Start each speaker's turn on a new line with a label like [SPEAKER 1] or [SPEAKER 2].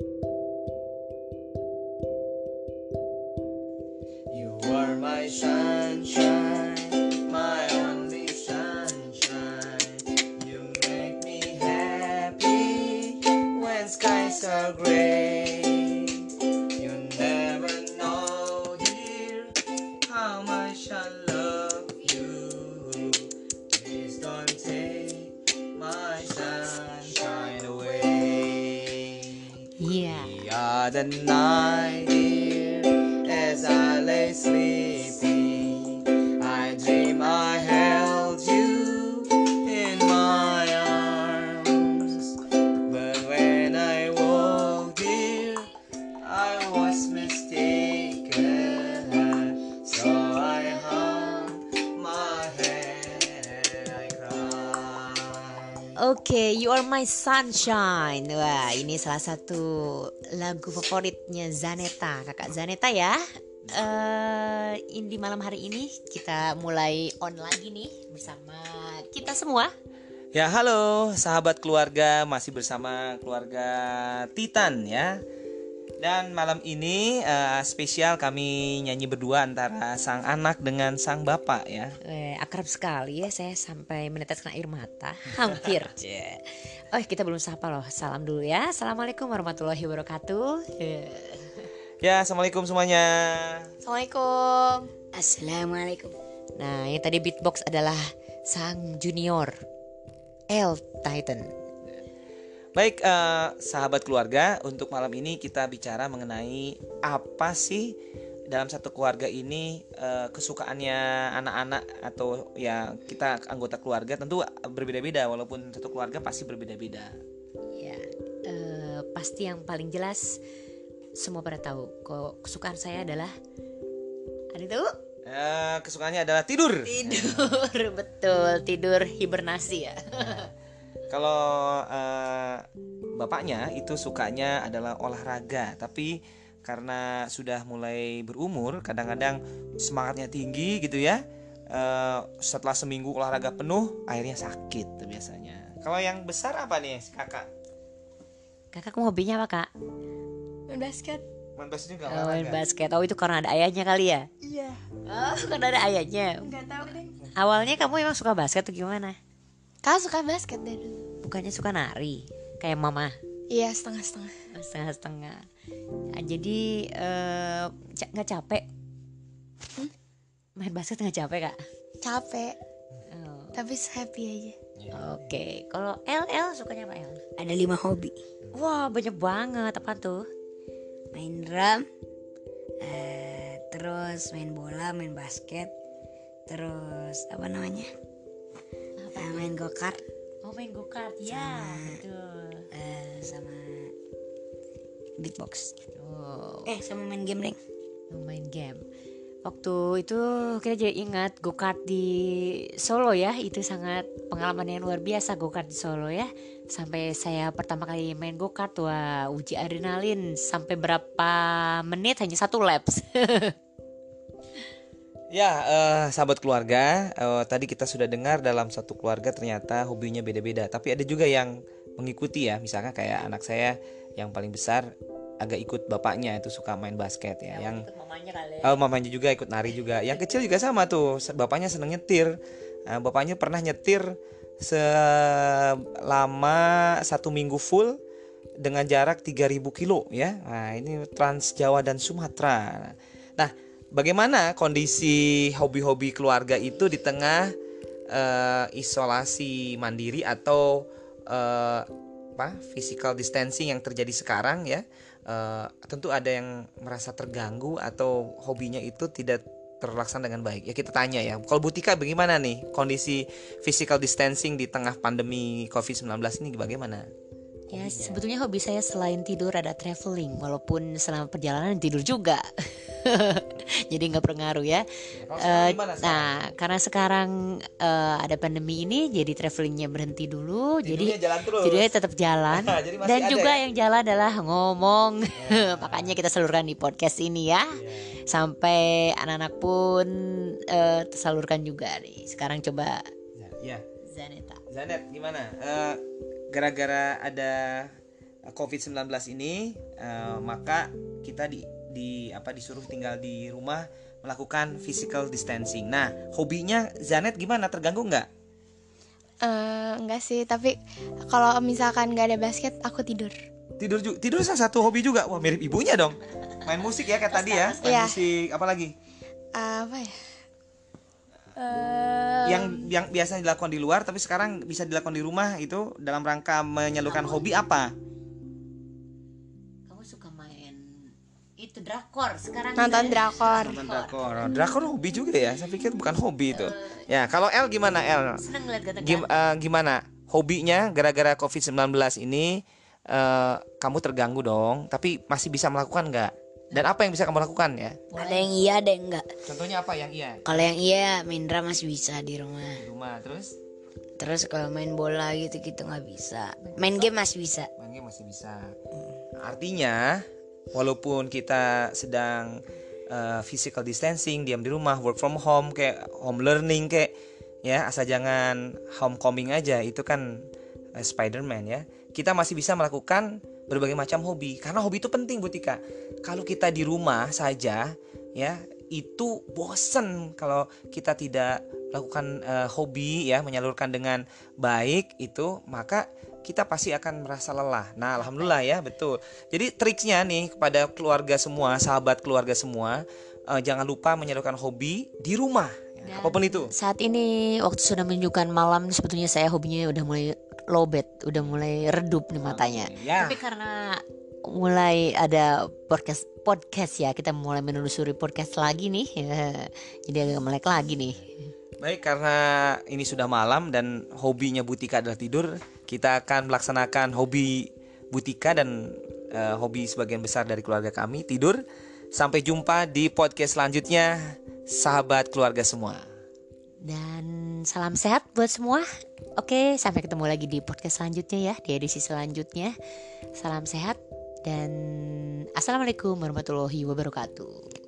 [SPEAKER 1] You are my sunshine, my only sunshine. You make me happy when skies are gray.
[SPEAKER 2] by
[SPEAKER 1] the night.
[SPEAKER 2] Oke, You Are My Sunshine. Wah, ini salah satu lagu favoritnya Zaneta, kakak Zaneta ya. Eh, ini di malam hari ini kita mulai on lagi nih bersama kita semua.
[SPEAKER 1] Ya halo sahabat keluarga masih bersama keluarga Titan ya Dan malam ini eh, spesial kami nyanyi berdua antara sang anak dengan sang bapak ya
[SPEAKER 2] Eh, akrab sekali ya saya sampai meneteskan air mata. Hampir. Oh, kita belum sapa loh. Salam dulu ya. Assalamualaikum warahmatullahi wabarakatuh.
[SPEAKER 1] Ya assalamualaikum semuanya
[SPEAKER 2] Assalamualaikum.
[SPEAKER 3] Assalamualaikum.
[SPEAKER 2] Nah, yang tadi beatbox adalah sang junior L Titan.
[SPEAKER 1] Baik eh, sahabat keluarga untuk malam ini kita bicara mengenai apa sih dalam satu keluarga ini eh, kesukaannya anak-anak atau ya kita anggota keluarga tentu berbeda-beda walaupun satu keluarga pasti berbeda-beda.
[SPEAKER 2] Ya, eh, pasti yang paling jelas semua pada tahu. Kok kesukaan saya adalah ada tahu?
[SPEAKER 1] Eh, kesukaannya adalah tidur.
[SPEAKER 2] Tidur, betul. Tidur hibernasi ya.
[SPEAKER 1] Kalau eh, bapaknya itu sukanya adalah olahraga, tapi karena sudah mulai berumur, kadang-kadang semangatnya tinggi gitu ya. eh, setelah seminggu olahraga penuh, akhirnya sakit tuh biasanya. Kalau yang besar apa nih, kakak?
[SPEAKER 2] Kakak kamu hobinya apa kak?
[SPEAKER 3] Main basket.
[SPEAKER 1] Main basket juga
[SPEAKER 2] Oh, main basket. Oh itu karena ada ayahnya kali ya?
[SPEAKER 3] Iya.
[SPEAKER 2] Oh karena ada ayahnya.
[SPEAKER 3] Enggak tahu deh.
[SPEAKER 2] Awalnya kamu emang suka basket tuh gimana?
[SPEAKER 3] Kau suka basket dari dulu?
[SPEAKER 2] Bukannya suka nari kayak mama
[SPEAKER 3] Iya setengah-setengah.
[SPEAKER 2] setengah-setengah. Nah, jadi eh, ca- nggak capek? Main basket nggak capek kak?
[SPEAKER 3] Capek.
[SPEAKER 2] Oh,
[SPEAKER 3] Tapi happy aja.
[SPEAKER 2] Oke, kalau L L sukanya apa L?
[SPEAKER 3] Ada lima hobi.
[SPEAKER 2] Wah banyak banget apa tuh?
[SPEAKER 3] Main drum. eh, terus main bola, main basket. Terus apa namanya? Eh, main go kart.
[SPEAKER 2] Oh main go kart ya betul.
[SPEAKER 3] eh, sama beatbox.
[SPEAKER 2] Oh
[SPEAKER 3] Eh sama main game deng.
[SPEAKER 2] main game. Waktu itu kita jadi ingat go kart di Solo ya itu sangat pengalaman yang luar biasa go kart di Solo ya. Sampai saya pertama kali main go kart wah uji adrenalin sampai berapa menit hanya satu laps.
[SPEAKER 1] Ya, eh, sahabat keluarga, eh, tadi kita sudah dengar dalam satu keluarga ternyata hobinya beda-beda. Tapi ada juga yang mengikuti ya, misalnya kayak anak saya yang paling besar agak ikut bapaknya itu suka main basket ya. yang
[SPEAKER 2] mamanya kali.
[SPEAKER 1] oh, mamanya juga ikut nari juga. Yang kecil juga sama tuh, bapaknya seneng nyetir. Nah, bapaknya pernah nyetir selama satu minggu full dengan jarak 3000 kilo ya. Nah, ini Trans Jawa dan Sumatera. Nah, bagaimana kondisi hobi-hobi keluarga itu di tengah eh, isolasi mandiri atau eh, apa physical distancing yang terjadi sekarang ya? Eh, tentu ada yang merasa terganggu atau hobinya itu tidak terlaksana dengan baik. Ya kita tanya ya. Kalau Butika bagaimana nih kondisi physical distancing di tengah pandemi Covid-19 ini bagaimana?
[SPEAKER 2] Ya sebetulnya hobi saya selain tidur ada traveling walaupun selama perjalanan tidur juga. Jadi nggak berpengaruh ya.
[SPEAKER 1] Gimana sekarang?
[SPEAKER 2] nah karena sekarang eh, ada pandemi ini jadi travelingnya berhenti dulu. Jadi
[SPEAKER 1] jalan terus.
[SPEAKER 2] tidurnya tetap jalan.
[SPEAKER 1] Jadi
[SPEAKER 2] Dan juga
[SPEAKER 1] ya?
[SPEAKER 2] yang jalan adalah ngomong. Makanya kita salurkan di podcast ini ya. Sampai anak-anak pun eh, tersalurkan juga nih. Sekarang coba
[SPEAKER 1] Ya.
[SPEAKER 2] Zaneta.
[SPEAKER 1] Zanet gimana? Eh, gara-gara ada COVID-19 ini uh, maka kita di di apa disuruh tinggal di rumah melakukan physical distancing. Nah, hobinya Zanet gimana? Terganggu nggak?
[SPEAKER 4] Uh, enggak sih, tapi kalau misalkan nggak ada basket, aku tidur.
[SPEAKER 1] Tidur juga. Tidur salah satu hobi juga. Wah, mirip ibunya dong. Main musik ya kayak tadi ya. Main
[SPEAKER 4] Iya.
[SPEAKER 1] musik apa lagi?
[SPEAKER 4] Uh, apa ya? Eh,
[SPEAKER 1] Yang yang biasa dilakukan di luar tapi sekarang bisa dilakukan di rumah itu dalam rangka menyalurkan hobi apa?
[SPEAKER 2] Itu drakor sekarang
[SPEAKER 4] nonton drakor.
[SPEAKER 1] Nonton drakor. Drakor hobi juga ya. Saya pikir bukan hobi itu. Ya, kalau El gimana El?
[SPEAKER 2] Seneng ngeliat ganteng
[SPEAKER 1] Gim- eh, gimana hobinya gara-gara COVID-19 ini eh, kamu terganggu dong, tapi masih bisa melakukan nggak? Dan apa yang bisa kamu lakukan ya?
[SPEAKER 3] Ada yang iya, ada yang enggak.
[SPEAKER 1] Contohnya apa yang iya?
[SPEAKER 3] Kalau yang iya, Mindra masih bisa di rumah.
[SPEAKER 1] Di rumah terus
[SPEAKER 3] Terus kalau main bola gitu gitu nggak bisa. Main game masih bisa.
[SPEAKER 1] Mangga masih bisa. Artinya walaupun kita sedang eh, physical distancing, diam di rumah, work from home kayak home learning kayak ya asal jangan homecoming aja itu kan eh, Spider-Man ya. Kita masih bisa melakukan berbagai macam hobi karena hobi itu penting Bu Tika. Kalau kita di rumah saja ya itu bosen kalau kita tidak melakukan eh, hobi ya menyalurkan dengan baik itu maka kita pasti akan merasa lelah. Nah, alhamdulillah ya, betul. Jadi triksnya nih kepada keluarga semua, sahabat keluarga semua, eh, jangan lupa menyalurkan hobi di rumah. Ya, apa pun itu.
[SPEAKER 2] Saat ini waktu sudah menunjukkan malam sebetulnya saya hobinya udah mulai lowbat, udah mulai redup nih matanya.
[SPEAKER 1] Ya.
[SPEAKER 2] Tapi karena mulai ada podcast podcast ya, kita mulai menelusuri podcast lagi nih. Ya, jadi agak melek lagi nih.
[SPEAKER 1] Baik, karena ini sudah malam dan hobinya Butika adalah tidur, kita akan melaksanakan hobi Butika dan eh, hobi sebagian besar dari keluarga kami tidur. Sampai jumpa di podcast selanjutnya, sahabat keluarga semua.
[SPEAKER 2] Dan salam sehat buat semua. Oke, sampai ketemu lagi di podcast selanjutnya ya, di edisi selanjutnya. Salam sehat dan assalamualaikum warahmatullahi wabarakatuh.